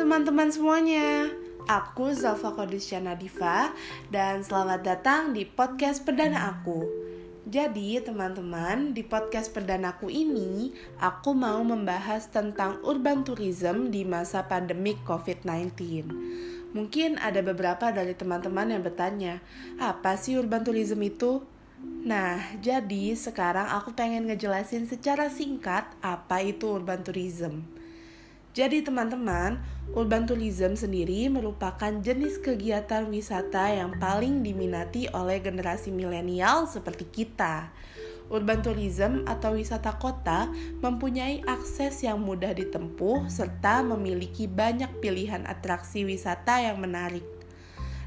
teman-teman semuanya, aku Zalfa Kodusyana Diva dan selamat datang di podcast perdana aku. Jadi teman-teman, di podcast perdanaku ini aku mau membahas tentang urban tourism di masa pandemik COVID-19. Mungkin ada beberapa dari teman-teman yang bertanya, apa sih urban tourism itu? Nah, jadi sekarang aku pengen ngejelasin secara singkat apa itu urban tourism. Jadi teman-teman, urban tourism sendiri merupakan jenis kegiatan wisata yang paling diminati oleh generasi milenial seperti kita. Urban tourism atau wisata kota mempunyai akses yang mudah ditempuh serta memiliki banyak pilihan atraksi wisata yang menarik.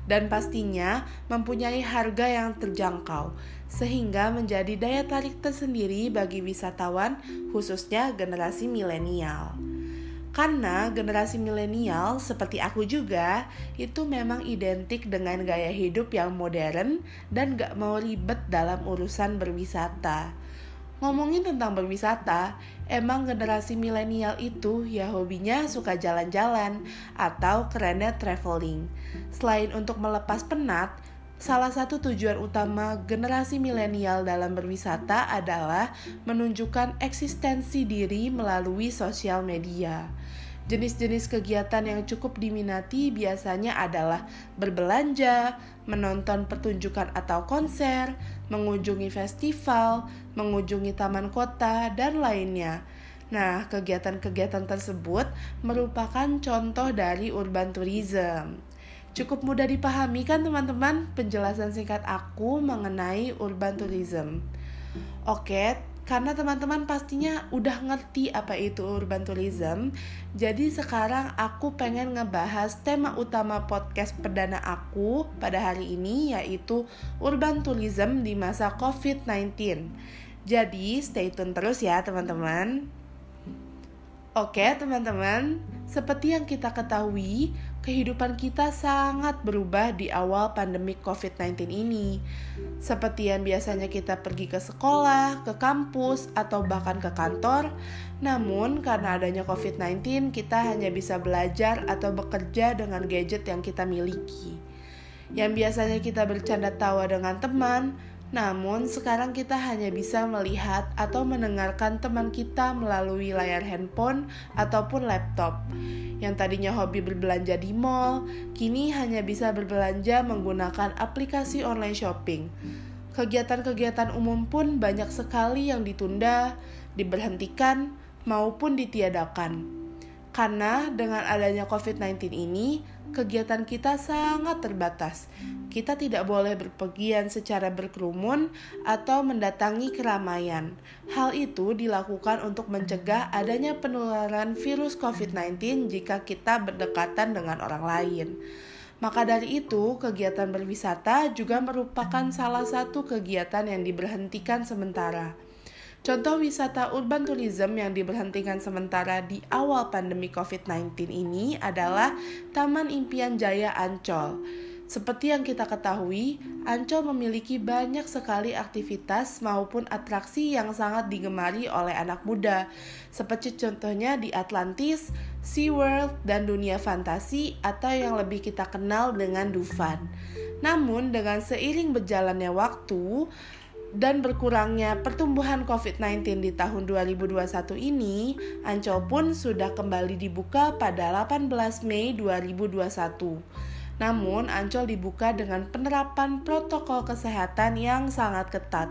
Dan pastinya mempunyai harga yang terjangkau, sehingga menjadi daya tarik tersendiri bagi wisatawan, khususnya generasi milenial. Karena generasi milenial seperti aku juga itu memang identik dengan gaya hidup yang modern dan gak mau ribet dalam urusan berwisata. Ngomongin tentang berwisata, emang generasi milenial itu ya hobinya suka jalan-jalan atau kerennya traveling. Selain untuk melepas penat, Salah satu tujuan utama generasi milenial dalam berwisata adalah menunjukkan eksistensi diri melalui sosial media. Jenis-jenis kegiatan yang cukup diminati biasanya adalah berbelanja, menonton pertunjukan atau konser, mengunjungi festival, mengunjungi taman kota, dan lainnya. Nah, kegiatan-kegiatan tersebut merupakan contoh dari urban tourism. Cukup mudah dipahami kan teman-teman penjelasan singkat aku mengenai urban tourism. Oke, karena teman-teman pastinya udah ngerti apa itu urban tourism, jadi sekarang aku pengen ngebahas tema utama podcast perdana aku pada hari ini yaitu urban tourism di masa COVID-19. Jadi stay tune terus ya teman-teman. Oke teman-teman, seperti yang kita ketahui, kehidupan kita sangat berubah di awal pandemi COVID-19 ini. Seperti yang biasanya kita pergi ke sekolah, ke kampus, atau bahkan ke kantor, namun karena adanya COVID-19 kita hanya bisa belajar atau bekerja dengan gadget yang kita miliki. Yang biasanya kita bercanda tawa dengan teman, namun sekarang kita hanya bisa melihat atau mendengarkan teman kita melalui layar handphone ataupun laptop. Yang tadinya hobi berbelanja di mall, kini hanya bisa berbelanja menggunakan aplikasi online shopping. Kegiatan-kegiatan umum pun banyak sekali yang ditunda, diberhentikan, maupun ditiadakan. Karena dengan adanya COVID-19 ini, kegiatan kita sangat terbatas. Kita tidak boleh berpergian secara berkerumun atau mendatangi keramaian. Hal itu dilakukan untuk mencegah adanya penularan virus COVID-19 jika kita berdekatan dengan orang lain. Maka dari itu, kegiatan berwisata juga merupakan salah satu kegiatan yang diberhentikan sementara. Contoh wisata urban tourism yang diberhentikan sementara di awal pandemi COVID-19 ini adalah Taman Impian Jaya Ancol. Seperti yang kita ketahui, Ancol memiliki banyak sekali aktivitas maupun atraksi yang sangat digemari oleh anak muda, seperti contohnya di Atlantis, SeaWorld, dan dunia fantasi atau yang lebih kita kenal dengan Dufan. Namun, dengan seiring berjalannya waktu, dan berkurangnya pertumbuhan COVID-19 di tahun 2021 ini, Ancol pun sudah kembali dibuka pada 18 Mei 2021. Namun, Ancol dibuka dengan penerapan protokol kesehatan yang sangat ketat.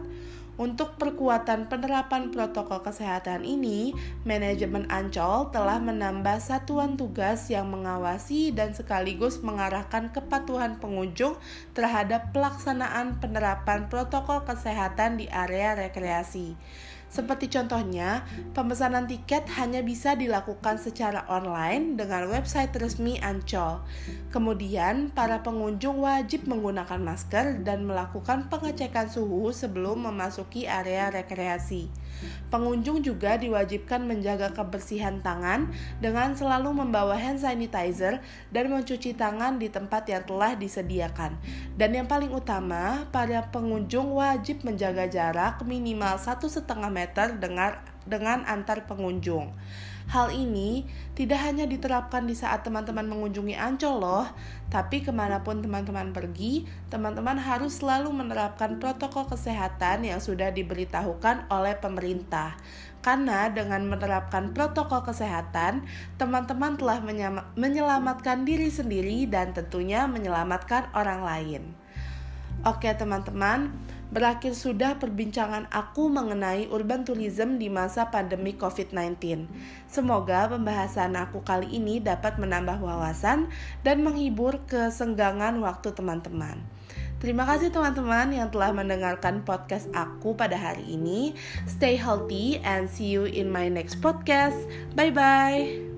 Untuk perkuatan penerapan protokol kesehatan ini, manajemen Ancol telah menambah satuan tugas yang mengawasi dan sekaligus mengarahkan kepatuhan pengunjung terhadap pelaksanaan penerapan protokol kesehatan di area rekreasi. Seperti contohnya, pemesanan tiket hanya bisa dilakukan secara online dengan website resmi Ancol. Kemudian, para pengunjung wajib menggunakan masker dan melakukan pengecekan suhu sebelum memasuki area rekreasi. Pengunjung juga diwajibkan menjaga kebersihan tangan dengan selalu membawa hand sanitizer dan mencuci tangan di tempat yang telah disediakan. Dan yang paling utama, para pengunjung wajib menjaga jarak minimal 1,5 meter dengan dengan antar pengunjung. Hal ini tidak hanya diterapkan di saat teman-teman mengunjungi Ancol loh, tapi ke mana pun teman-teman pergi, teman-teman harus selalu menerapkan protokol kesehatan yang sudah diberitahukan oleh pemerintah. Karena dengan menerapkan protokol kesehatan, teman-teman telah menyelamatkan diri sendiri dan tentunya menyelamatkan orang lain. Oke, teman-teman, berakhir sudah perbincangan aku mengenai urban tourism di masa pandemi COVID-19. Semoga pembahasan aku kali ini dapat menambah wawasan dan menghibur kesenggangan waktu teman-teman. Terima kasih teman-teman yang telah mendengarkan podcast aku pada hari ini. Stay healthy and see you in my next podcast. Bye bye.